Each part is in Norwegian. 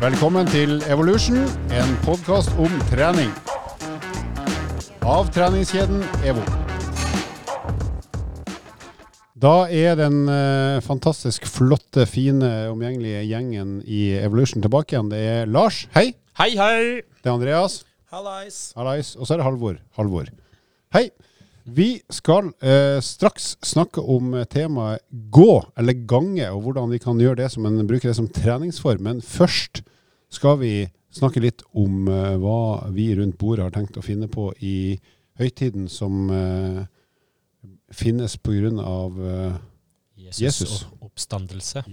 Velkommen til Evolution, en podkast om trening. Av treningskjeden EVO. Da er den eh, fantastisk flotte, fine, omgjengelige gjengen i Evolution tilbake igjen. Det er Lars, hei. Hei, hei! Det er Andreas, Hallais. hallais. Og så er det Halvor, Halvor. Hei. Vi skal eh, straks snakke om eh, temaet gå, eller gange, og hvordan vi kan gjøre det som en bruker det som treningsform. Men først skal vi snakke litt om eh, hva vi rundt bordet har tenkt å finne på i høytiden som eh, finnes av eh, Jesus, Jesus. og oppstandelse.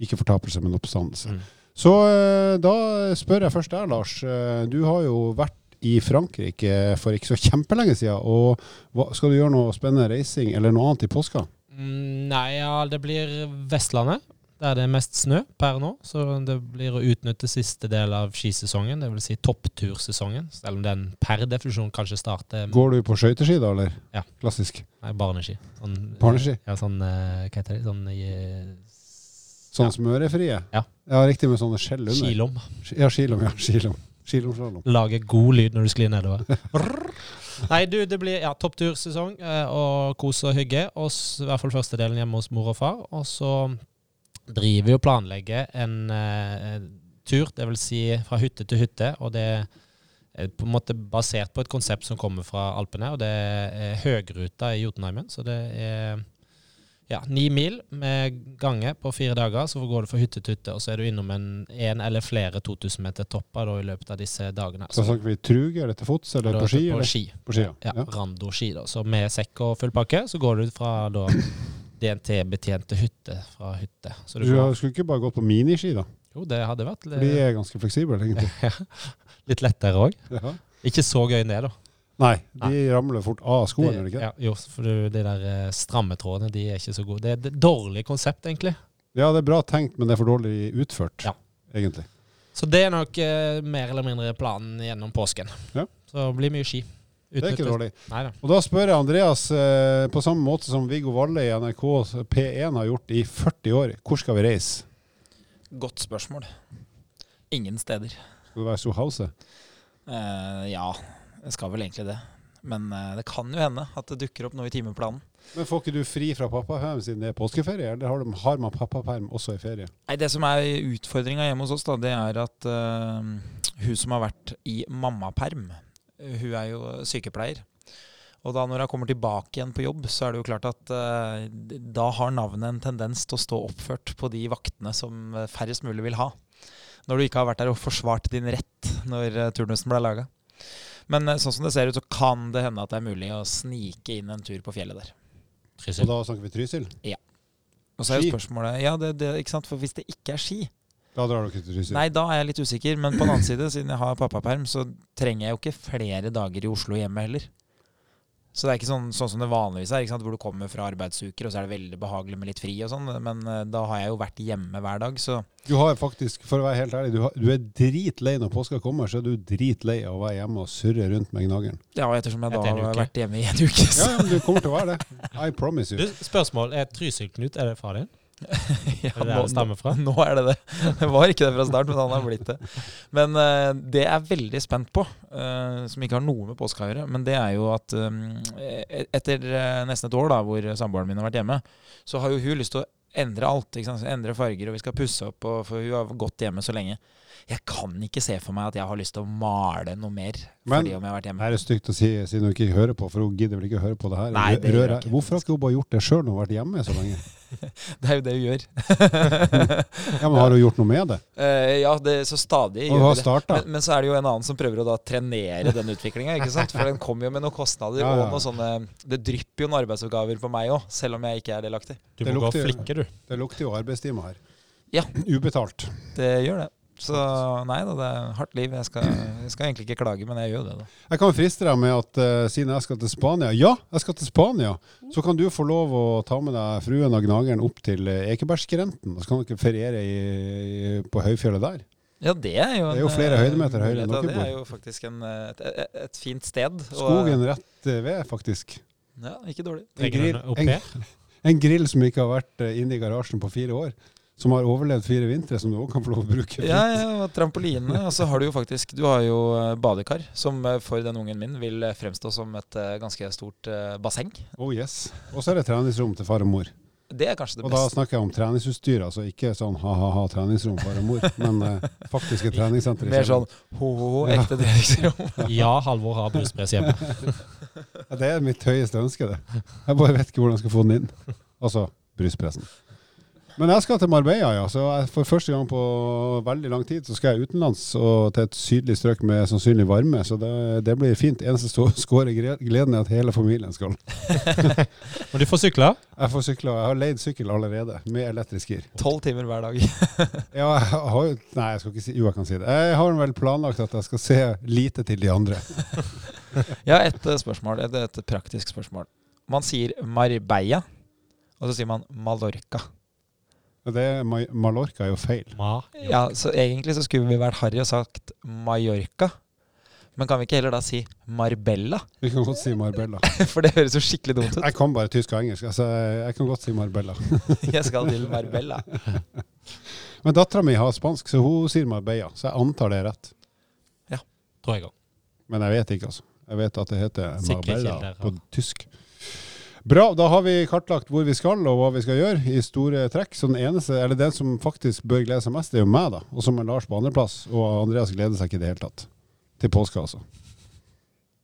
ikke fortapelse, men oppstandelse. Mm. Så eh, da spør jeg først deg, Lars. Eh, Du har jo vært i Frankrike for ikke så kjempelenge siden. Og hva, skal du gjøre noe spennende reising eller noe annet i påska? Mm, nei, ja, det blir Vestlandet. Der det er mest snø per nå. Så det blir å utnytte siste del av skisesongen, dvs. Si topptursesongen. Selv om den per definisjon kanskje starter Går du på skøyteski da, eller? Ja. Klassisk. Nei, barneski. Sånn, Barneski? Ja, sånn eh, Hva heter det? Sånn eh, Sånn smørefrie? Ja. ja. Riktig, med sånne skjell under. skilom. Ja, skilom. ja, skilom. Skilomslalom. Lage god lyd når du sklir nedover. Nei, du, det blir ja, topptursesong eh, og kos og hygge. Og I hvert fall første delen hjemme hos mor og far. Og så driver vi og planlegger en uh, tur, vil si fra hytte til hytte. Og det er på en måte basert på et konsept som kommer fra Alpene. Og det er høgruta i Jotunheimen. Så det er ja, ni mil med gange på fire dager. Så går du fra hytte til hytte, og så er du innom en, en eller flere 2000 meter topper da, i løpet av disse dagene. Så snakker vi truge eller til fots eller på er ski? På ski. På ski, ja. Ja, ja. Rando-ski. da. Så med sekk og full pakke, så går du fra da DNT-betjente hytte fra hytte. Så du Du skulle ikke bare gått på miniski, da? jo, det hadde vært Litt... de er ganske fleksible, egentlig. litt lettere òg. Ja. Ikke så gøy ned, da. Nei, de ramler fort av skoen, er det ikke? Ja, jo, for de der stramme trådene de er ikke så gode. Det er et dårlig konsept, egentlig. Ja, det er bra tenkt, men det er for dårlig utført, Ja. egentlig. Så det er nok eh, mer eller mindre planen gjennom påsken. Ja. Så det blir mye ski. Det er ikke dårlig. Nei da. Og da spør jeg Andreas, eh, på samme måte som Viggo Valle i NRK P1 har gjort i 40 år, hvor skal vi reise? Godt spørsmål. Ingen steder. Skal det være Sohause? Eh, ja, det skal vel egentlig det. Men eh, det kan jo hende at det dukker opp noe i timeplanen. Men får ikke du fri fra pappaperm siden det er påskeferie, eller har, de, har man pappaperm også i ferie? Nei, Det som er utfordringa hjemme hos oss, da, det er at uh, hun som har vært i mammaperm, hun er jo sykepleier. Og da når hun kommer tilbake igjen på jobb, så er det jo klart at uh, da har navnet en tendens til å stå oppført på de vaktene som færrest mulig vil ha. Når du ikke har vært der og forsvart din rett når turnusen ble laga. Men eh, sånn som det ser ut, så kan det hende at det er mulig å snike inn en tur på fjellet der. Og da snakker vi Trysil? Og så er jo spørsmålet Ja, det, det, ikke sant? For hvis det ikke er ski, Da drar dere til Trysil? Nei, da er jeg litt usikker, men på den annen side, siden jeg har pappaperm, så trenger jeg jo ikke flere dager i Oslo hjemme heller. Så det er ikke sånn, sånn som det vanligvis er, ikke sant? hvor du kommer fra arbeidsuker, og så er det veldig behagelig med litt fri og sånn, men eh, da har jeg jo vært hjemme hver dag, så Du har faktisk, for å være helt ærlig, du, har, du er dritlei når påska kommer, så er du dritlei av å være hjemme og surre rundt med gnageren. ja, og ettersom jeg da Etter har vært hjemme i en uke, Ja, så ja, men du kommer til å være det. I promise Du, you. spørsmål. Er Trysil-Knut er det far din? ja, det det stammer fra? Nå er det det. Det var ikke det fra start, men han har blitt det. Men uh, det jeg er veldig spent på, uh, som ikke har noe med påska å gjøre, men det er jo at um, etter nesten et år da, hvor samboeren min har vært hjemme, så har jo hun lyst til å endre alt. Ikke sant? Endre farger, og vi skal pusse opp, og, for hun har gått hjemme så lenge. Jeg kan ikke se for meg at jeg har lyst til å male noe mer Men- fordi om jeg har vært Det hjemme. Det er stygt å si siden hun ikke hører på, for hun gidder vel ikke å høre på det her. Nei, det Rører- Hvorfor har ikke hun bare gjort det sjøl når hun har vært hjemme så lenge? Det er jo det hun gjør. Ja, men Har hun gjort noe med det? Uh, ja, det, så stadig Og gjør hun har det. starta? Men, men så er det jo en annen som prøver å da trenere den utviklinga. For den kommer jo med noen kostnader Ja, ja. og noe sånne Det drypper jo noen arbeidsoppgaver på meg òg, selv om jeg ikke er delaktig. Du Det må gå og lukter- flikke, du. Det lukter jo arbeidstime her. Ja. Ubetalt. Det gjør det. Så nei da, det er hardt liv. Jeg skal, jeg skal egentlig ikke klage, men jeg gjør det, da. Jeg kan friste deg med at uh, siden jeg skal til Spania Ja, jeg skal til Spania! Så kan du få lov å ta med deg fruen og gnageren opp til eh, Ekebergskrenten. Så kan dere feriere i, i, på høyfjellet der. Ja, det er jo Det er jo flere eh, høydemeter høyere enn dere bor. Det er jo faktisk en, et, et, et fint sted. og- Skogen rett ved, faktisk. Ja, ikke dårlig. En grill, en en, grill som ikke har vært inne i garasjen på fire år. Som har overlevd fire vintre, som du òg kan få lov å bruke. Ja, ja, og trampoline. Og så har du jo faktisk Du har jo eh, badekar, som eh, for den ungen min vil eh, fremstå som et ganske stort basseng. Oh yes. Og så er det treningsrom til far og mor. Det er kanskje det beste. Og da snakker jeg om treningsutstyr, altså ikke sånn ha-ha-ha treningsrom far og mor, men eh, faktiske treningssenter. Mer sånn ho-ho-ho, Ja. ekte treningsrom. Ja, Halvor har brystpress hjemme. Ja, det er mitt høyeste ønske, det. Jeg bare vet ikke hvordan jeg skal få den inn. Altså brystpressen. Men jeg skal til Marbella, ja. Så for første gang på veldig lang tid så skal jeg utenlands og til et sydlig strøk med sannsynlig varme. Så det, det blir fint. Eneste som skårer gleden er at hele familien skal. Men du får sykle. Jeg får sykle, jeg har leid sykkel allerede, med elektrisk gir. Tolv timer hver dag. Ja, jeg har jo Nei, jeg skal ikke si Jo, jeg kan si det. Jeg har vel planlagt at jeg skal se lite til de andre. Jeg har et eh, spørsmål, et, et praktisk spørsmål. Man sier Marbella, og så sier man Mallorca. Det, Ma- Mallorca er jo feil. Ma. Ja, Så egentlig så skulle vi vært harry og sagt Mallorca. Men kan vi ikke heller da si Marbella? Vi kan godt si Marbella. For det høres jo skikkelig dumt ut. Jeg kan bare tysk og engelsk. Altså, jeg kan godt si Marbella. Jeg skal til Marbella. Men dattera mi har spansk, så hun sier Marbella. Så jeg antar det er rett. Ja, Tror jeg òg. Men jeg vet ikke, altså. Jeg vet at det heter Marbella på tysk. Bra, da har vi kartlagt hvor vi skal og hva vi skal gjøre i store trekk. Så den eneste, eller den som faktisk bør glede seg mest, det er jo meg, da. Og som er Lars på andreplass. Og Andreas gleder seg ikke i det hele tatt. Til påske, altså.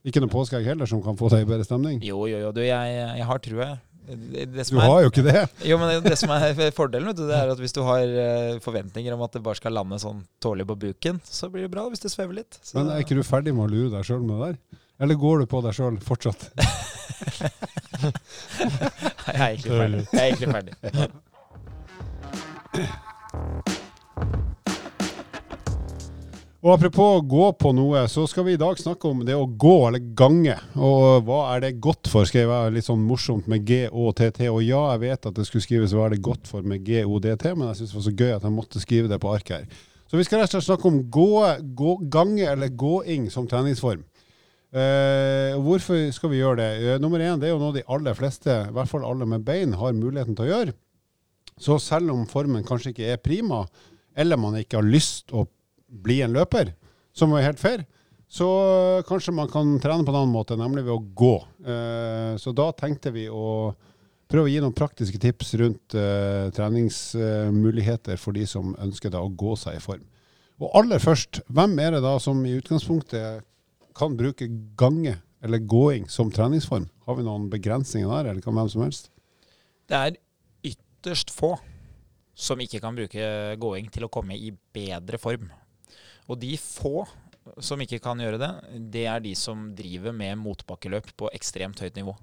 Ikke noe påskeegg heller som kan få deg i bedre stemning. Jo, jo, jo. Du, jeg, jeg har trua, Du har er, jo ikke det. jo, men det, som er fordelen, vet du, det er at hvis du har eh, forventninger om at det bare skal lande sånn tålelig på buken, så blir det bra hvis det svever litt. Så, Men er ikke du ferdig med å lure deg sjøl med det der? Eller går du på deg sjøl fortsatt? jeg er egentlig ferdig. Jeg er egentlig ferdig. Og apropos gå på noe, så skal vi i dag snakke om det å gå eller gange. Og hva er det godt for, skrev jeg litt sånn morsomt med G og ja, jeg vet at det skulle skrives hva er det godt for med G, O, D, T, men jeg syns det var så gøy at jeg måtte skrive det på arket her. Så vi skal rett og slett snakke om gå, gå, gange eller gåing som treningsform. Og hvorfor skal vi gjøre det? Uh, nummer én, det er jo noe de aller fleste, i hvert fall alle med bein, har muligheten til å gjøre. Så selv om formen kanskje ikke er prima, eller man ikke har lyst å bli en løper, som er helt fair, så kanskje man kan trene på en annen måte, nemlig ved å gå. Eh, så da tenkte vi å prøve å gi noen praktiske tips rundt treningsmuligheter for de som ønsker da å gå seg i form. Og aller først, hvem er det da som i utgangspunktet kan bruke gange eller gåing som treningsform? Har vi noen begrensninger der, eller kan hvem som helst? Det er ytterst få som ikke kan bruke gåing til å komme i bedre form. Og de få som ikke kan gjøre det, det er de som driver med motbakkeløp på ekstremt høyt nivå.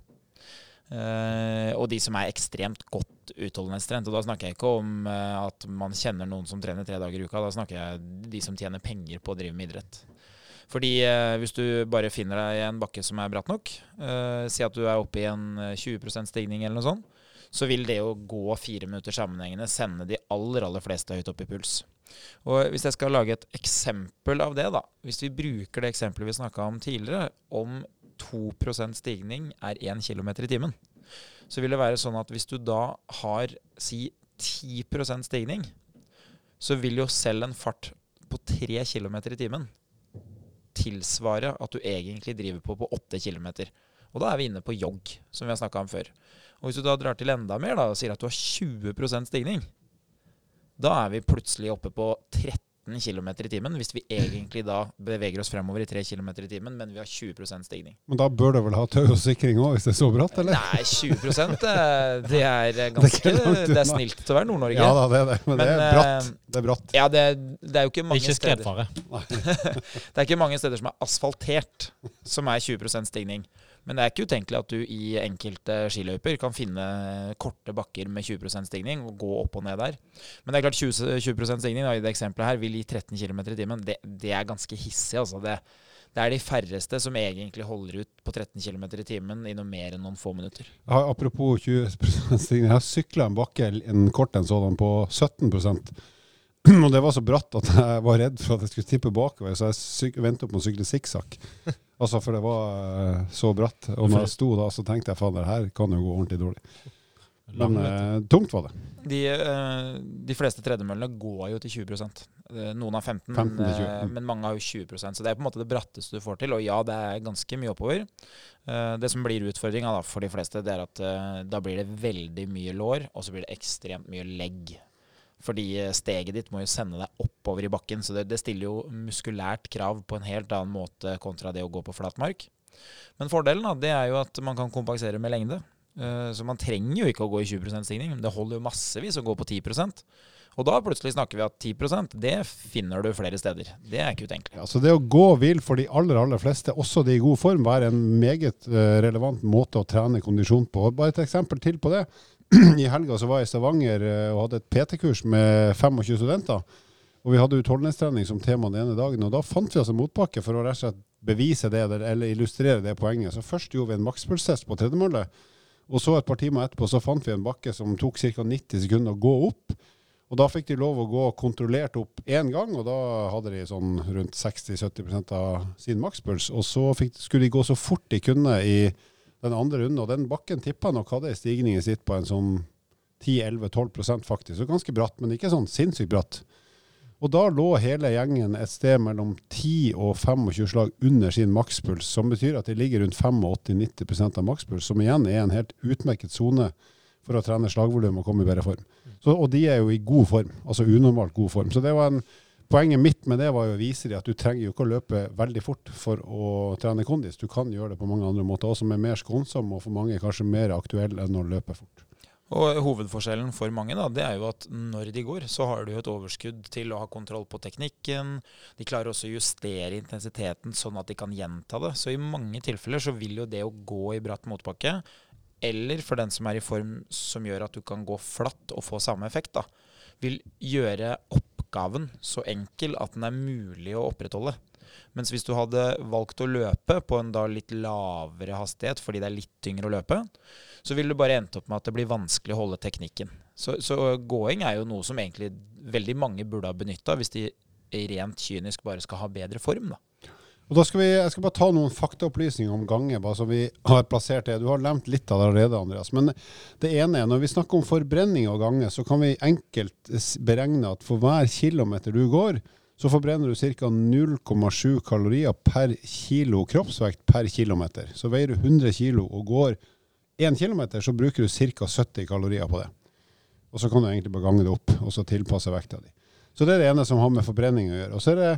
Uh, og de som er ekstremt godt utholdenhetstrent. Og da snakker jeg ikke om uh, at man kjenner noen som trener tre dager i uka. Da snakker jeg de som tjener penger på å drive med idrett. Fordi eh, hvis du bare finner deg i en bakke som er bratt nok, eh, si at du er oppe i en eh, 20% stigning eller noe sånt, så vil det å gå fire minutter sammenhengende sende de aller, aller fleste høyt opp i puls. Og hvis jeg skal lage et eksempel av det, da. Hvis vi bruker det eksempelet vi snakka om tidligere, om 2% stigning er 1 km i timen, så vil det være sånn at hvis du da har si 10% stigning, så vil jo selv en fart på 3 km i timen tilsvare at du egentlig driver på på 8 km. Og da er vi inne på jogg, som vi har snakka om før. Og hvis du da drar til enda mer da, og sier at du har 20% stigning, da er vi plutselig oppe på 13 km i timen, hvis vi egentlig da beveger oss fremover i 3 km i timen, men vi har 20% stigning. Men da bør du vel ha tau og sikring òg, hvis det er så bratt, eller? Nei, 20 det, det er ganske Det er. Det er snilt til å være Nord-Norge. Ja da, det er det. Men, det er bratt. eh, Det er bratt. Ja, det, det er jo ikke mange Ikke steder skredfare. Det er ikke mange steder som er asfaltert som er 20% stigning. Men det er ikke utenkelig at du i enkelte skiløyper kan finne korte bakker med 20% stigning og gå opp og ned der. Men det er klart 20, 20 stigning da, i det eksempelet her vil gi 13 km i timen. Det, det er ganske hissig, altså. Det, det er de færreste som egentlig holder ut på 13 km i timen i noe mer enn noen få minutter. Ja, apropos 20% stigning, jeg har sykla en bakke, en kort en sådan, på 17% Og det var så bratt at jeg var redd for at jeg skulle tippe bakover, så jeg opp med å sykle sikksakk. Altså, for det var eh, så bratt. Og når jeg sto da, så tenkte jeg faen, det her kan jo gå ordentlig dårlig. Men eh, tungt var det. De, eh, de fleste tredemøllene går jo til 20 Eh, Noen har 15, 15 men, 20, eh, mm. men mange har jo 20% Så det er på en måte det bratteste du får til. Og ja, det er ganske mye oppover. Eh, Det som blir utfordringa for de fleste, det er at eh, da blir det veldig mye lår, og så blir det ekstremt mye legg. Fordi eh, steget ditt må jo sende deg oppover i bakken, så det, det stiller jo muskulært krav på en helt annen måte kontra det å gå på flatmark. Men fordelen da, det er jo at man kan kompensere med lengde. Eh, Så man trenger jo ikke å gå i 20% stigning. Det holder jo massevis å gå på 10% Og da plutselig snakker vi at 10% det finner du flere steder. Det er ikke utenkelig. Så det å gå vil for de aller aller fleste, også de i god form, være en meget eh, relevant måte å trene kondisjon på. Bare et eksempel til på det. I helga så var jeg i Stavanger eh, og hadde et PT-kurs med 25 studenter. Og vi hadde utholdenhetstrening som tema den ene dagen. Og da fant vi en motbakke for å rett og slett bevise det, eller, illustrere det poenget. Så først gjorde vi en makspulstest på tredemølle. Og så et par timer etterpå så fant vi en bakke som tok ca. 90 sekunder å gå opp. Og da fikk de lov å gå kontrollert opp én gang, og da hadde de sånn rundt 60-70% av sin makspuls. Og så fikk, skulle de gå så fort de kunne i den andre runden, og den bakken tippa nok hadde en stigning i sitt på en sånn 10-11-12% faktisk. Så ganske bratt, men ikke sånn sinnssykt bratt. Og da lå hele gjengen et sted mellom 10 og 25 slag under sin makspuls, som betyr at de ligger rundt 85-90% av makspuls, som igjen er en helt utmerket sone for å trene slagvolum og komme i bedre form. Så, og de er jo i god form, altså unormalt god form. Så det var en, poenget mitt med det var jo å vise dem at du trenger jo ikke å løpe veldig fort for å trene kondis. Du kan gjøre det på mange andre måter, også som er mer skånsom og for mange kanskje mer aktuell enn å løpe fort. Og hovedforskjellen for mange da, det er jo at når de går, så har du et overskudd til å ha kontroll på teknikken. De klarer også å justere intensiteten sånn at de kan gjenta det. Så i mange tilfeller så vil jo det å gå i bratt motbakke, eller for den som er i form som gjør at du kan gå flatt og få samme effekt, da, vil gjøre oppgaven så enkel at den er mulig å opprettholde. Mens hvis du hadde valgt å løpe på en da litt lavere hastighet fordi det er litt tyngre å løpe, så ville du bare endt opp med at det blir vanskelig å holde teknikken. Så, så gåing er jo noe som egentlig veldig mange burde ha benytta hvis de rent kynisk bare skal ha bedre form. da. Og da skal vi, Jeg skal bare ta noen faktaopplysninger om gange, bare så vi har plassert det. Du har nevnt litt av det allerede, Andreas. Men det ene er, når vi snakker om forbrenning av gange, så kan vi enkelt beregne at for hver kilometer du går, så forbrenner du ca. 0,7 kalorier per kilo kroppsvekt per kilometer. Så veier du 100 kilo og går 1 kilometer, så bruker du ca. 70 kalorier på det. Og så kan du egentlig bare gange det opp, og så tilpasse vekta di. Så det er det ene som har med forbrenning å gjøre. Og så er det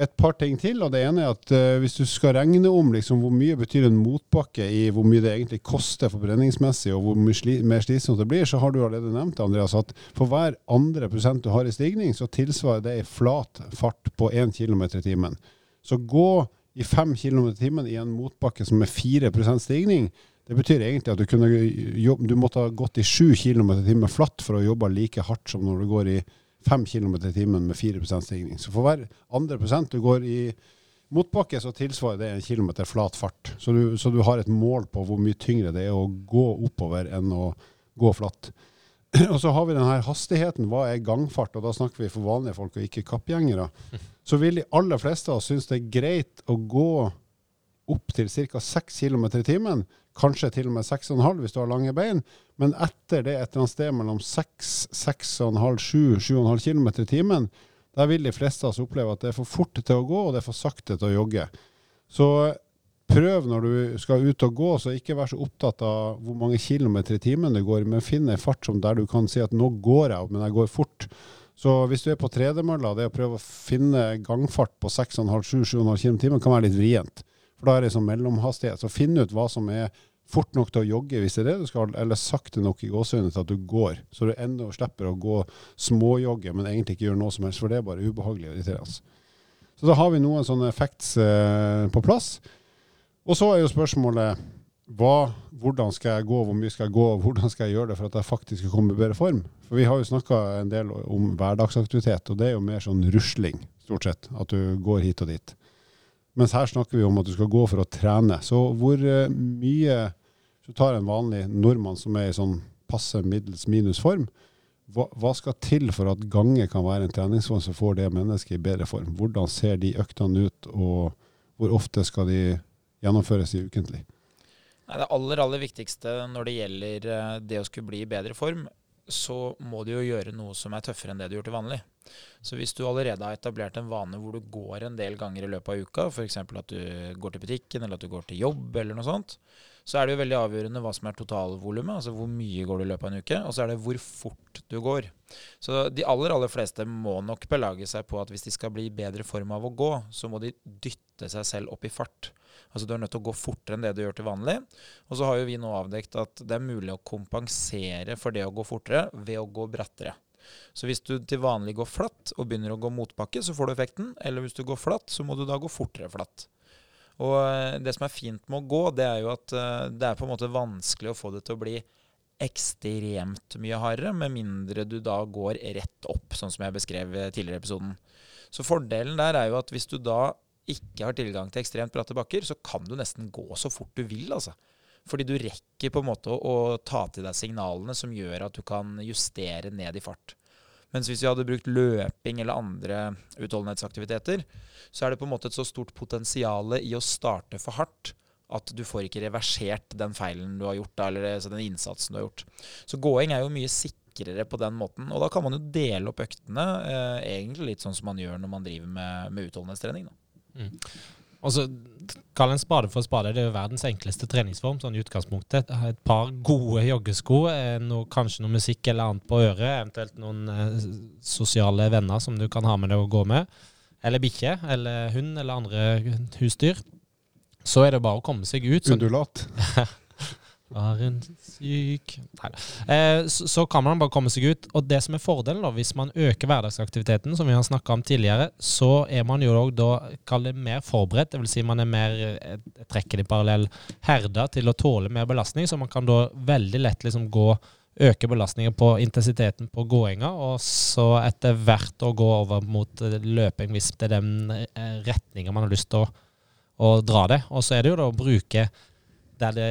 et par ting til. og Det ene er at uh, hvis du skal regne om liksom, hvor mye betyr en motbakke i hvor mye det egentlig koster forbrenningsmessig, og hvor mye sli, mer slitsomt det blir, så har du allerede nevnt Andreas, at for hver andre prosent du har i stigning, så tilsvarer det en flat fart på 1 km i timen. Så gå i 5 km i timen i en motbakke som er 4% stigning, det betyr egentlig at du, kunne du måtte ha gått i 7 km i timen flatt for å jobbe like hardt som når du går i 5 km i timen med 4% stigning. Så for hver andre prosent du går i motbakke, så tilsvarer det en kilometer flat fart. Så du, så du har et mål på hvor mye tyngre det er å gå oppover enn å gå flatt. Og så har vi denne hastigheten. Hva er gangfart? Og da snakker vi for vanlige folk og ikke kappgjengere. Så vil de aller fleste av oss synes det er greit å gå opp til ca. 6 km i timen. Kanskje til og med 6,5 hvis du har lange bein. Men etter det et eller annet sted mellom 6, 6,5, 7, 7,5 km i timen, der vil de fleste av oss oppleve at det er for fort til å gå, og det er for sakte til å jogge. Så prøv når du skal ut og gå, så ikke vær så opptatt av hvor mange kilometer i timen du går, men finn en fart som der du kan si at nå går jeg, men jeg går fort. Så hvis du er på tredemølla, det å prøve å finne gangfart på 6,5-7,5 km i timen kan være litt vrient. For da er det sånn mellomhastighet. Så finn ut hva som er fort nok til å jogge hvis det er det du skal, eller sakte nok i gåsehudet til at du går. Så du ennå slipper å gå småjogge, men egentlig ikke gjøre noe som helst, for det er bare ubehagelig og irriterende. Så da har vi noen sånne facts eh, på plass. Og så er jo spørsmålet hva, hvordan skal jeg gå, hvor mye skal jeg gå, hvordan skal jeg gjøre det for at jeg faktisk skal komme i bedre form? For vi har jo snakka en del om hverdagsaktivitet, og det er jo mer sånn rusling, stort sett. At du går hit og dit. Mens her snakker vi om at du skal gå for å trene. Så hvor eh, mye du tar en vanlig nordmann som er i sånn passe middels minus form, hva, hva skal til for at gange kan være en treningsform som får det mennesket i bedre form? Hvordan ser de øktene ut, og hvor ofte skal de gjennomføres i ukentlig? Det aller aller viktigste når det gjelder eh, det å skulle bli i bedre form, så må du jo gjøre noe som er tøffere enn det du gjør til vanlig. Så hvis du allerede har etablert en vane hvor du går en del ganger i løpet av uka, f.eks. at du går til butikken eller at du går til jobb eller noe sånt, så er det jo veldig avgjørende hva som er totalvolumet, altså hvor mye går du i løpet av en uke, og så er det hvor fort du går. Så de aller aller fleste må nok belage seg på at hvis de skal bli i bedre form av å gå, så må de dytte seg selv opp i fart. Altså Du er nødt til å gå fortere enn det du gjør til vanlig. Og så har jo vi nå avdekt at det er mulig å kompensere for det å gå fortere ved å gå brattere. Så hvis du til vanlig går flatt og begynner å gå motbakke, så får du effekten. Eller hvis du går flatt, så må du da gå fortere flatt. Og eh, det som er fint med å gå, det er jo at eh, det er på en måte vanskelig å få det til å bli ekstremt mye hardere, med mindre du da går rett opp, sånn som jeg beskrev tidligere i episoden. Så fordelen der er jo at hvis du da ikke har tilgang til ekstremt bratte bakker, så kan du nesten gå så fort du vil, altså. Fordi du rekker på en måte å, å ta til deg signalene som gjør at du kan justere ned i fart. Mens hvis vi hadde brukt løping eller andre utholdenhetsaktiviteter, så er det på en måte et så stort potensial i å starte for hardt at du får ikke reversert den feilen du har gjort, eller altså den innsatsen du har gjort. Så gåing er jo mye sikrere på den måten. Og da kan man jo dele opp øktene, eh, egentlig litt sånn som man gjør når man driver med, med utholdenhetstrening. Mm. Og så Kall en spade for spade. Det er jo verdens enkleste treningsform sånn i utgangspunktet. Et par gode joggesko, eh, noe, kanskje noe musikk eller annet på øret, eventuelt noen eh, sosiale venner som du kan ha med deg og gå med, eller bikkje eller hund eller andre husdyr. Så er det bare å komme seg ut. Undulat. Var en syk eh, så, så, kan man bare komme seg ut. Og det som er fordelen, da, hvis man øker hverdagsaktiviteten, som vi har snakka om tidligere, så er man jo da kall det mer forberedt. Dvs. Si man er mer jeg trekker det i parallell herda til å tåle mer belastning. Så man kan da veldig lett liksom gå øke belastningen på intensiteten på gåinga, og så etter hvert å gå over mot løping hvis det er den eh, retninga man har lyst til å, å dra det. Og så er det jo da å bruke der det,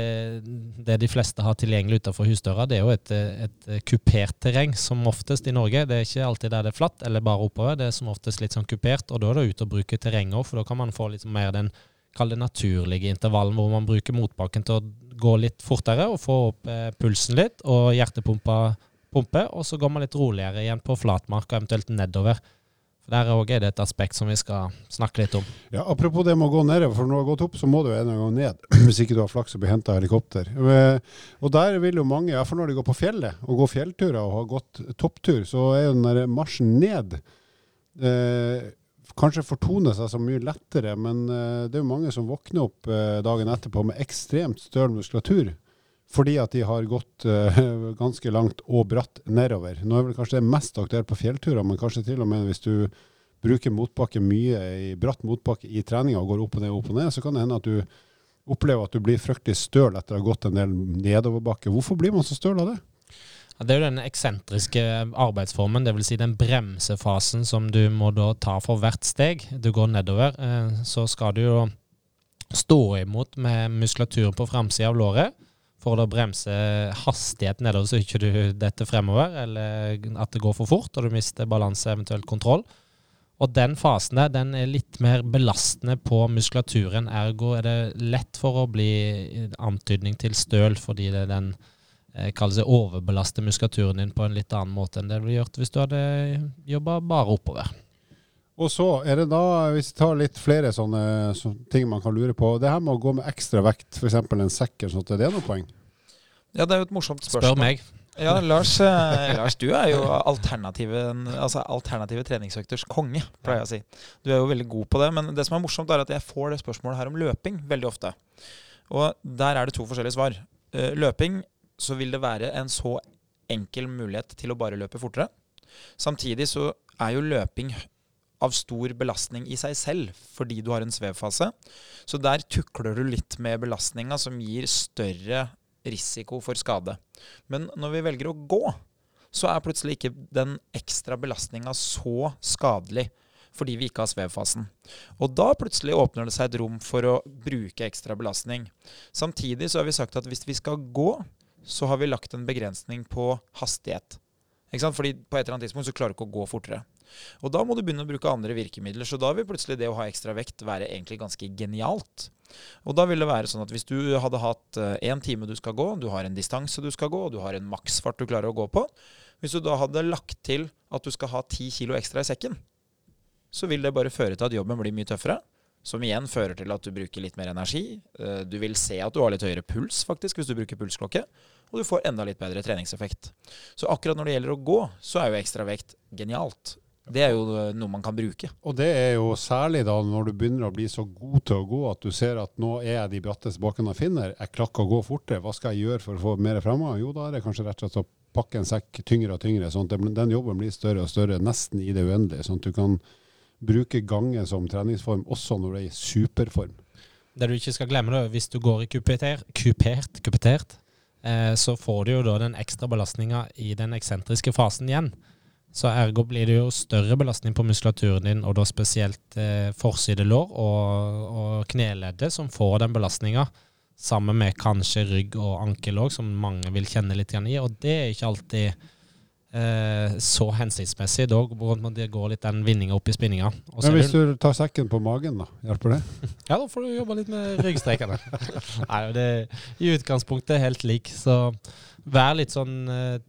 det, de fleste har tilgjengelig utenfor husdøra, det er jo et, et kupert terreng, som oftest i Norge. Det er ikke alltid der det er flatt, eller bare oppover. Det er som oftest litt sånn kupert, og da er det ut å bruke terrenget for da kan man få litt mer den kall naturlige intervallen, hvor man bruker motbakken til å gå litt fortere og få opp eh, pulsen litt, og hjertepumpa pumpe, og så går man litt roligere igjen på flatmark og eventuelt nedover. For Der òg er det et aspekt som vi skal snakke litt om. Ja, Apropos det med å gå nedover, for når du har gått opp, så må du en gang ned. Hvis ikke du har flaks og blir henta av helikopter. Eh, og der vil jo mange, iallfall når de går på fjellet og går fjellturer og har gått topptur, så er jo den der marsjen ned eh, kanskje fortoner seg så mye lettere, men eh, det er jo mange som våkner opp eh, dagen etterpå med ekstremt støl muskulatur. Fordi at de har gått uh, ganske langt og bratt nedover. Nå er vel kanskje det mest aktuelt på fjellturer, men kanskje til og med hvis du bruker motbakke mye i bratt motbakke i treninga og går opp og ned, opp og ned, så kan det hende at du opplever at du blir fryktelig støl etter å ha gått en del nedoverbakke. Hvorfor blir man så støl av det? Det er jo den eksentriske arbeidsformen, dvs. Si den bremsefasen som du må da ta for hvert steg du går nedover. Eh, så skal du jo stå imot med muskulaturen på framsida av låret for å bremse hastigheten nedover, så ikke du detter fremover, eller at det går for fort og du mister balanse, eventuelt kontroll. Og den fasen der, den er litt mer belastende på muskulaturen. Ergo er det lett for å bli antydning til støl, fordi det er den eh, kalles det overbelaster muskulaturen din på en litt annen måte enn det ville gjort hvis du hadde jobba bare oppover. Og så er det da, hvis vi tar litt flere sånne, sånne, ting man kan lure på Det her med å gå med ekstra vekt, f.eks. en sekk, sånn, er det noe poeng? Ja, det er jo et morsomt spørsmål. Spør meg. Ja, Lars, eh, Lars, du er jo alternative, altså alternative treningsøkters konge, pleier jeg å si. Du er jo veldig god på det. Men det som er morsomt, er at jeg får det spørsmålet her om løping veldig ofte. Og der er det to forskjellige svar. Eh, løping, så vil det være en så enkel mulighet til å bare løpe fortere. Samtidig så er jo løping av stor belastning i seg selv fordi du har en svevfase. Så der tukler du litt med belastninga som gir større risiko for skade. Men når vi velger å gå, så er plutselig ikke den ekstra belastninga så skadelig fordi vi ikke har svevfasen. Og da plutselig åpner det seg et rom for å bruke ekstra belastning. Samtidig så har vi sagt at hvis vi skal gå, så har vi lagt en begrensning på hastighet. Fordi på et eller annet tidspunkt så klarer du ikke å gå fortere. Og da må du begynne å bruke andre virkemidler. Så da vil plutselig det å ha ekstra vekt være egentlig ganske genialt. Og da vil det være sånn at hvis du hadde hatt én time du skal gå, du har en distanse du skal gå, og du har en maksfart du klarer å gå på Hvis du da hadde lagt til at du skal ha ti kilo ekstra i sekken, så vil det bare føre til at jobben blir mye tøffere. Som igjen fører til at du bruker litt mer energi. Eh, Du vil se at du har litt høyere puls faktisk hvis du bruker pulsklokke. Og du får enda litt bedre treningseffekt. Så akkurat når det gjelder å gå, så er jo ekstra vekt genialt. Det er jo noe man kan bruke. Og det er jo særlig da når du begynner å bli så god til å gå at du ser at nå er jeg de bratteste bakkene jeg finner. Jeg klakker å gå fortere. Hva skal jeg gjøre for å få mer fremgang? Jo, da er det kanskje rett og slett å pakke en sekk tyngre og tyngre. sånn at den jobben blir større og større, nesten i det uendelige. Sånn at du kan bruke gange som treningsform også når du er i superform. Det du ikke skal glemme, da, hvis du går i kupeter, kupert, kupetert, eh, så får du jo da den ekstra belastninga i den eksentriske fasen igjen. Så ergo blir det jo større belastning på muskulaturen din, og da spesielt eh, forsidelår og, og kneleddet som får den belastninga. Sammen med kanskje rygg og ankel òg, som mange vil kjenne litt i. Og det er ikke alltid eh, så hensiktsmessig. Da det går litt den vinninga opp i spinninga. Men hvis du tar sekken på magen, da, hjelper det? ja, da får du jobbe litt med ryggstrekene. Nei, det er i utgangspunktet helt lik, så vær litt sånn eh,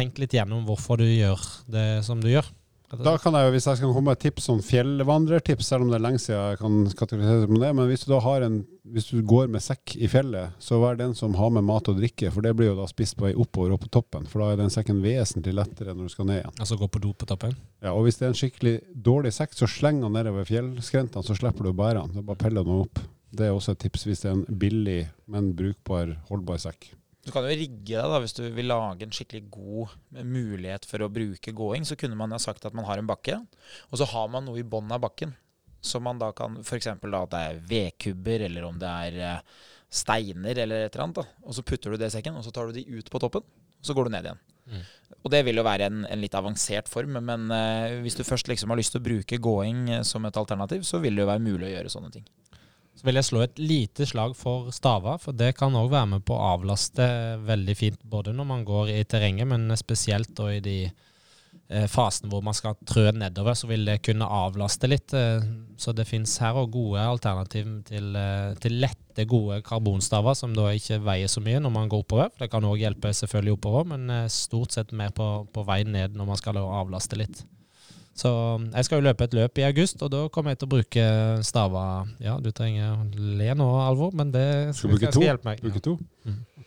Tenk litt gjennom hvorfor du gjør det som du gjør. Da kan jeg, jo, Hvis jeg skal komme med et tips, sånn fjellvandrertips, selv om det er lenge siden jeg kan kategorisere som det, men hvis du da har en, hvis du går med sekk i fjellet, så vær den som har med mat og drikke, for det blir jo da spist på vei oppover og på toppen. For da er den sekken vesentlig lettere når du skal ned igjen. Altså gå på do på toppen. Ja, og hvis det er en skikkelig dårlig sekk, så sleng den nedover fjellskrentene, så slipper du å bære den. Det er bare å pelle den opp. Det er også et tips hvis det er en billig, men brukbar, holdbar sekk. Du kan jo rigge deg da, hvis du vil lage en skikkelig god mulighet for å bruke gåing. Så kunne man ha sagt at man har en bakke, og så har man noe i bunnen av bakken. Som man da kan F.eks. at det er vedkubber, eller om det er eh, steiner eller et eller annet. da. Og så putter du det i sekken, og så tar du de ut på toppen, og så går du ned igjen. Mm. Og det vil jo være en, en litt avansert form, men uh, hvis du først liksom har lyst til å bruke gåing eh, som et alternativ, så vil det jo være mulig å gjøre sånne ting. Så vil jeg slå et lite slag for staver, for det kan òg være med på å avlaste veldig fint. Både når man går i terrenget, men spesielt i de eh, fasene hvor man skal trø nedover, så vil det kunne avlaste litt. Eh, så det fins her òg gode alternativ til, eh, til lette, gode karbonstaver, som da ikke veier så mye når man går oppover. Det kan òg hjelpe selvfølgelig oppover, men stort sett mer på, på vei ned når man skal avlaste litt. Så jeg skal jo løpe et løp i august, og da kommer jeg til å bruke staver Ja, du trenger å le nå, Alvor, men det Skal skal, skal hjelpe meg. Bruke to?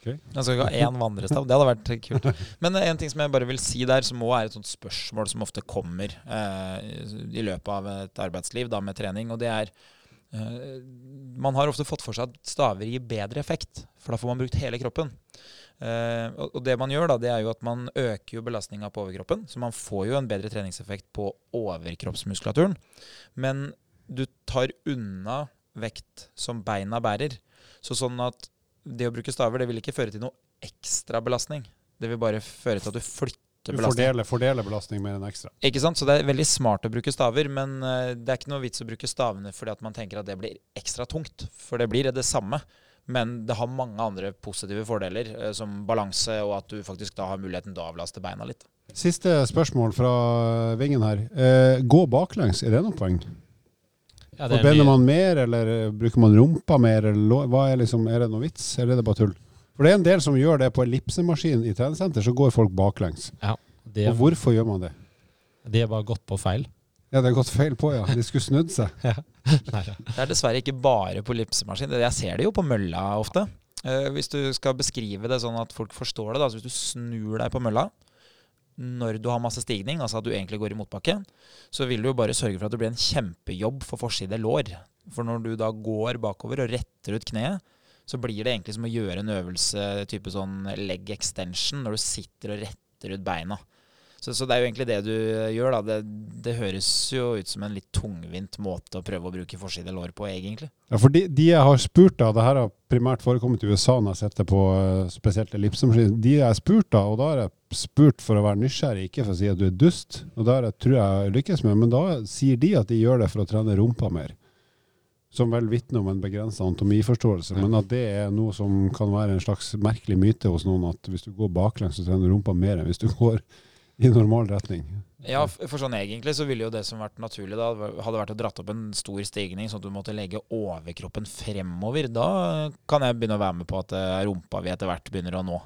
Jeg skal ikke ha én vandrestav. Det hadde vært kult. Men en ting som jeg bare vil si der, som òg er et sånt spørsmål som ofte kommer eh, i løpet av et arbeidsliv da, med trening, og det er eh, Man har ofte fått for seg at staver gir bedre effekt, for da får man brukt hele kroppen. Eh, og, det man gjør, da, det er jo at man øker jo belastninga på overkroppen, så man får jo en bedre treningseffekt på overkroppsmuskulaturen. Men du tar unna vekt som beina bærer. Så sånn at det å bruke staver det vil ikke føre til noe ekstra belastning. Det vil bare føre til at du flytter Du belastning. fordeler, fordeler belastning mer enn ekstra. Ikke sant? Så det er veldig smart å bruke staver, men eh, det er ikke noe vits å bruke stavene fordi at man tenker at det blir ekstra tungt. For det blir det samme. Men det har mange andre positive fordeler, eh, som balanse og at du faktisk da har muligheten til å avlaste beina litt. Siste spørsmål fra Vingen her. Eh, gå baklengs, er det noe poeng? Ja, er mye- man mer, eller eh, bruker man rumpa mer? Eller hva er, liksom, er det noe vits, eller er det bare tull? For det er en del som gjør det på ellipsemaskin i treningssenter, så går folk baklengs. det, Og hvorfor gjør man det? de er bare gått på feil. Ja, det har gått feil på, ja. De skulle snudd seg. Nei, ja. Det er dessverre ikke bare på ellipsemaskin. Jeg ser det jo på mølla ofte. Eh, hvis du skal beskrive det sånn at folk forstår det, da. Så hvis du snur deg på mølla når du har masse stigning, altså at du egentlig går i motbakke, så vil du jo bare sørge for at det blir en kjempejobb for forside lår. For når du da går bakover og retter ut kneet, så blir det egentlig som å gjøre en øvelse type sånn leg extension når du sitter og retter ut beina. Så, så det er jo egentlig det du gjør, da. Det, det høres jo ut som en litt tungvint måte å prøve å bruke forside lår på, egentlig. Ja, for de, de jeg har spurt da, det her har primært forekommet i USA når jeg setter på eh, spesielt ellipsemaskin, de jeg har spurt da, og da har jeg spurt for å være nysgjerrig, ikke for å si at du er dust, og det har jeg, tror jeg lykkes med, men da sier de at de gjør det for å trene rumpa mer. Som vel vitner om en begrenset anatomiforståelse, men at det er noe som kan være en slags merkelig myte hos noen, at hvis du går baklengs, så trener rumpa mer enn hvis du går i normal retning. Ja, for sånn egentlig så ville jo det som vært naturlig da, hadde vært å dratt opp en stor stigning, sånn at du måtte legge overkroppen fremover. Da kan jeg begynne å være med på at eh, rumpa vi etter hvert begynner å nå.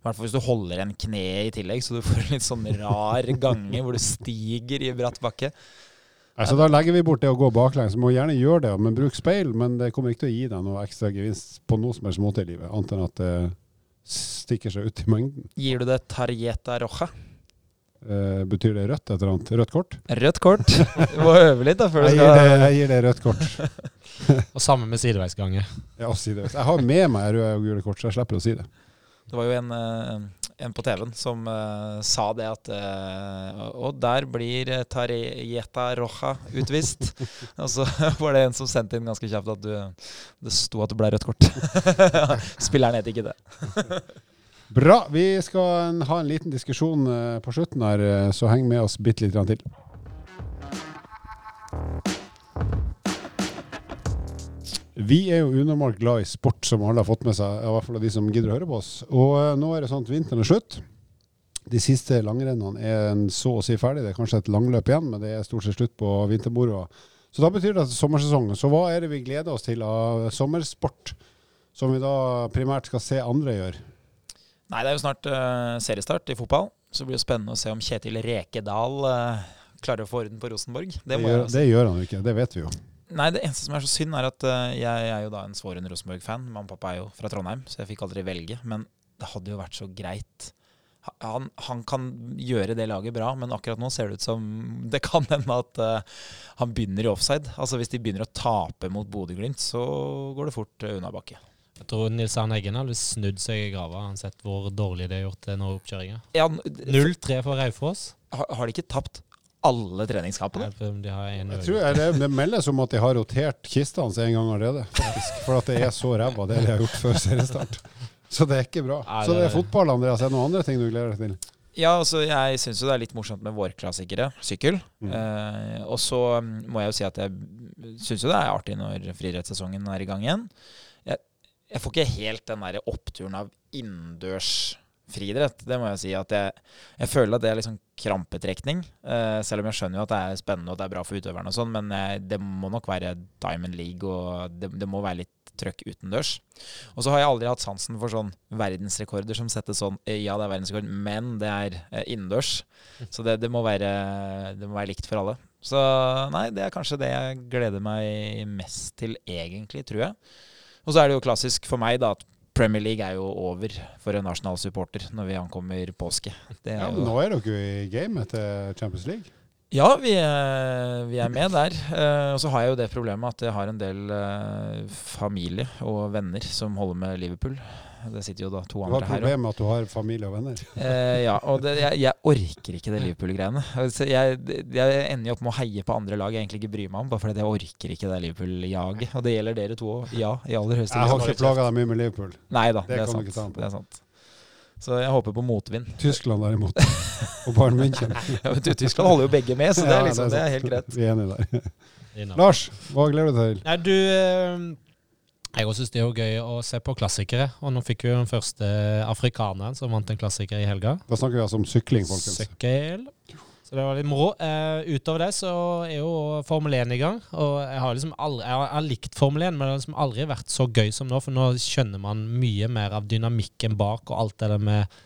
I hvert fall hvis du holder en kne i tillegg, så du får en litt sånn rar gange hvor du stiger i bratt bakke. Altså, da legger vi bort det å gå baklengs. Du må gjerne gjøre det, men bruk speil. Men det kommer ikke til å gi deg noe ekstra gevinst på noe som helst måte i livet, annet enn at det stikker seg ut i mengden. Gir du det tarjeta roja? Eh, betyr det rødt et eller annet? Rødt kort? Rødt kort. Du må øve litt da før du Jeg gir, det, jeg gir det rødt kort. Og sammen med sideveisgange. Ja, sideveis. Jeg har med meg røde og gule kort, så jeg slipper å si det. Det var jo en, eh, en på TV-en som uh, sa det at uh, Og der blir Tarjeta Roja utvist. og så var det en som sendte inn ganske kjapt at du, det sto at det ble rødt kort. Spilleren het ikke det. Bra. Vi skal ha en liten diskusjon eh, på slutten her, eh, så heng med oss bitte grann til. Vi er jo unormalt glad i sport, som alle har fått med seg. I hvert fall av de som gidder å høre på oss. Og eh, nå er det sånn at vinteren er slutt. De siste langrennene er så å si ferdig. Det er kanskje et langløp igjen, men det er stort sett slutt på vinterbordet. Så da betyr det at det er sommersesong. Så hva er det vi gleder oss til av sommersport, som vi da primært skal se andre gjøre? Nei, det er jo snart uh, seriestart i fotball. Så blir det spennende å se om Kjetil Rekedal uh, klarer å få orden på Rosenborg. Det Det, må jeg gjør, det gjør han jo ikke, det vet vi jo. Nei, det eneste som er så synd, er at uh, jeg er jo da en svoren Rosenborg-fan. Mamma og pappa er jo fra Trondheim, så jeg fikk aldri velge. Men det hadde jo vært så greit. Han, han kan gjøre det laget bra, men akkurat nå ser det ut som det kan hende at uh, han begynner i offside. Altså Hvis de begynner å tape mot Bodø-Glimt, så går det fort uh, unna bakke. Jeg tror Nils Arne Eggen hadde snudd seg i grava. Han sett hvor dårlig det er gjort til nå oppkjøringa. Ja, 0-3 for Raufoss. har, har de ikke tapt alle treningskampene? Jeg vet ikke om de har en Jeg tror jeg, det, det meldes om at de har rotert kista hans en gang allerede, faktisk. For at det er så ræva det de har gjort før seriestart. Så det er ikke bra. Nei, Så det er fotball, Andreas. Er det noen andre ting du gleder deg til? Ja, altså jeg syns jo det er litt morsomt med vårklassikere, sykkel. Mm. Eh, og så mm, må jeg jo si at jeg syns jo det er artig når friidrettssesongen er i gang igjen. Jeg, får ikke helt den der oppturen av innendørs friidrett. Det må jeg si. at Jeg, jeg føler at det er liksom krampetrekning. Uh, selv om jeg skjønner jo at det er spennende og at det er bra for utøverne og sånn, men jeg, det må nok være Diamond League og det, det må være litt trøkk utendørs. Og så har jeg aldri hatt sansen for sånn verdensrekorder som settes sånn eh, Ja, det er verdensrekord, men det er uh, innendørs. Så det, det, må være, det må være likt for alle. Så nei, det er kanskje det jeg gleder meg mest til, egentlig, tror jeg. Og så er det jo klassisk for meg da at Premier League er jo over for en Arsenal-supporter når vi ankommer påske. Det Ja, men jo, nå er dere jo i gamet til Champions League. Ja vi, er, vi er med der. Eh, og så har jeg jo det problemet at jeg har en del eh, familie og venner som holder med Liverpool. Det sitter jo da to andre her òg. problemer med at du har familie og venner. Eh, ja, og det, jeg, jeg orker ikke det Liverpool-greiene. Altså, Jeg, jeg ender jo opp med å heie på andre lag jeg egentlig ikke bryr meg om, bare fordi jeg orker ikke det Liverpool-jaget. Og det gjelder dere to òg. Ja, i aller høyeste Jeg har ikke plaga deg mye med Liverpool. Nei da, Det det, er sant. det er sant. Så jeg håper på motvind. Tyskland derimot. Og Bayern München. Ja, men Tyskland holder jo begge med, så det er, Ja, liksom, det er helt greit. Vi er enige der. Lars, hva gleder du deg til? Nei, du eh, Jeg òg syns det er gøy å se på klassikere. Og nå fikk vi jo den første afrikaneren som vant en klassiker i helga. Da snakker vi altså om sykling, folkens. Sykkel. Så det var litt moro. Eh, utover det så er jo Formel 1 i gang. Og jeg har liksom aldri Jeg har, likt Formel 1, men det har liksom aldri vært så gøy som nå. For nå skjønner man mye mer av dynamikken bak og alt det der med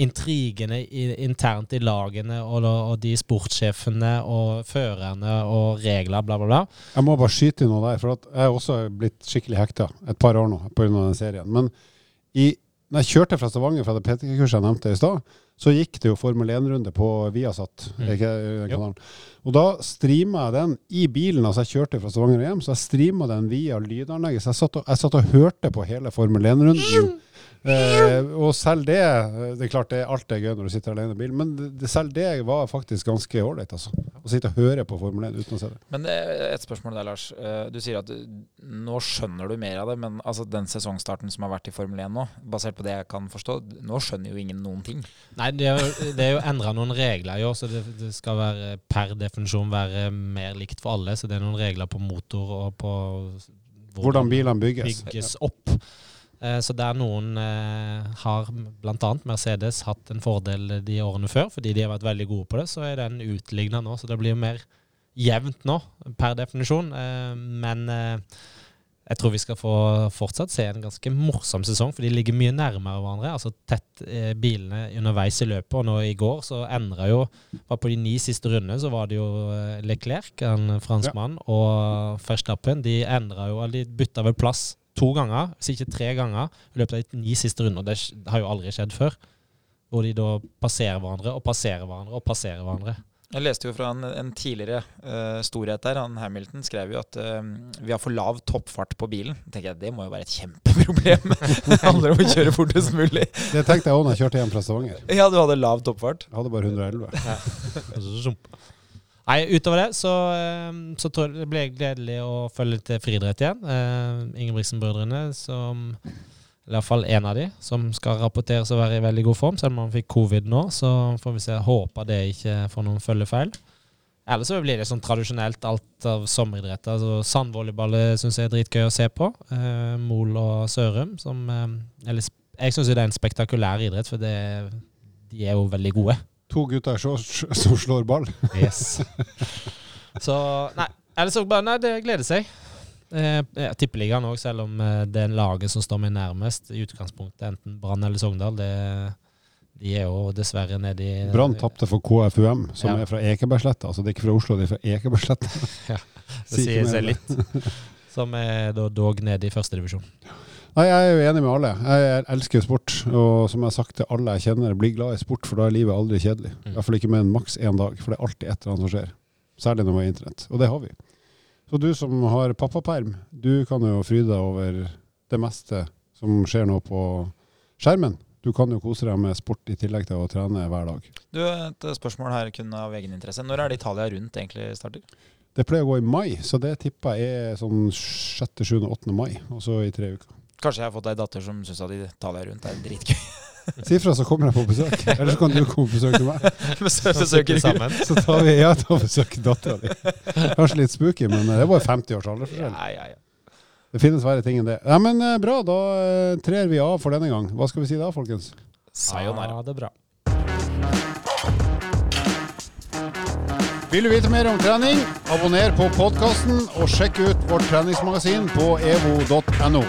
intrigene i, internt i lagene og, og de sportssjefene og førerne og regler, bla, bla, bla. Jeg må bare skyte inn noe der, for jeg er også blitt skikkelig hekta et par år nå pga. den serien. Men i, når jeg kjørte fra Stavanger fra det PT-kurset jeg nevnte i stad, så gikk det jo Formel 1-runde på Viasat. Mm. ikke kanalen. Og da streama jeg den i bilen. altså Jeg kjørte fra Stavanger hjem, så jeg streama den via lydanlegget. Så jeg satt, og, jeg satt og hørte på hele Formel 1-runden. Eh, og selv det Det er klart det er alt er gøy når du sitter alene i bilen, men det, det, selv det var faktisk ganske ålreit. Altså. Å sitte og høre på Formel 1 uten å se det. Men et spørsmål der, Lars. Eh, Du sier at nå skjønner du mer av det, men altså den sesongstarten som har vært i Formel 1 nå, basert på det jeg kan forstå, nå skjønner jo ingen noen ting. Nei, det er jo, det er jo endra noen regler i år, så det, det skal være per definisjon være mer likt for alle. Så det er noen regler på motor og på Hvordan bilene bygges. bygges opp. Eh, Så der noen eh, har bl.a. Mercedes hatt en fordel de årene før, fordi de har vært veldig gode på det, så er den utligna nå. Så det blir mer jevnt nå, per definisjon. Eh, Men jeg tror vi skal få fortsatt se en ganske morsom sesong, for de ligger mye nærmere hverandre. Altså tett bilene underveis i løpet. Og nå i går så endra jo var På de ni siste rundene så var det jo Leclerc, en franskmann, og Verstappen. De endra jo, de bytta vel plass to ganger, hvis ikke tre ganger, i løpet av de ni siste rundene. Det har jo aldri skjedd før. Hvor de da passerer hverandre og passerer hverandre og passerer hverandre. Jeg leste jo fra en, en tidligere uh, storhet der, han Hamilton skrev jo at uh, vi har for lav toppfart på bilen. tenker jeg, Det må jo være et kjempeproblem. det handler om å kjøre fortest mulig. Det tenkte jeg òg da jeg kjørte hjem fra Stavanger. Ja, du hadde lav toppfart. Jeg hadde bare 111. Og så sump. Nei, utover det så, eh, så tror jeg det blir gledelig å følge til friidrett igjen. Uh, Ingebrigtsen-brødrene, som hvert fall én av de, som skal rapporteres å være i veldig god form. Selv om han fikk covid nå, så får vi se. Håper det ikke får noen følgefeil. Ellers så blir det sånn tradisjonelt alt av sommeridrett. Altså Sandvolleyballet syns jeg er dritgøy å se på. Eh, Mol og Sørum, som eh, eller, Jeg syns det er en spektakulær idrett, for det, de er jo veldig gode. To gutter som slår ball. Yes. så Nei, ellers så bare Nei, det gleder seg. Eh, ja, Tippeligaen òg, selv om eh, det er laget som står meg nærmest i utgangspunktet, enten Brann eller Sogndal, det, de er jo dessverre nedi Brann tapte for KFUM, som Ja. er fra Ekebergsletta. Altså det er ikke fra Oslo, det er fra Ekebergsletta. ja, Det sier seg litt. Som er da dog nede i førstedivisjon. Nei, jeg er jo enig med alle. Jeg elsker sport. Og som jeg har sagt til alle jeg kjenner, bli glad i sport, for da er livet aldri kjedelig. Mm. fall ikke med en maks én dag, for det er alltid et eller annet som skjer. Særlig når man har internett. Og det har vi. Så du som har pappaperm, du kan jo fryde deg over det meste som skjer nå på skjermen. Du kan jo kose deg med sport i tillegg til å trene hver dag. Du, Et spørsmål her kun av egen interesse. Når er det Italia rundt egentlig starter? Det pleier å gå i mai, så det tipper jeg er sånn 6., 7., 8. mai, og så i tre uker. Kanskje jeg har fått ei datter som syns at Italia rundt er dritgøy. Si ifra, så kommer jeg på besøk. Eller så kan du komme på besøk til meg. Besøker sammen. Så tar vi jeg tar besøk av dattera di. Kanskje litt spooky, men det er bare 50 års aldersforskjell. Ja, ja, ja. Det finnes verre ting enn det. Ja, men eh, bra, da eh, trer vi av for denne gang. Hva skal vi si da, folkens? Sayonara. Ha det er bra. Vil du vite mer om trening? Abonner på podkasten og sjekk ut vårt treningsmagasin på evo.no.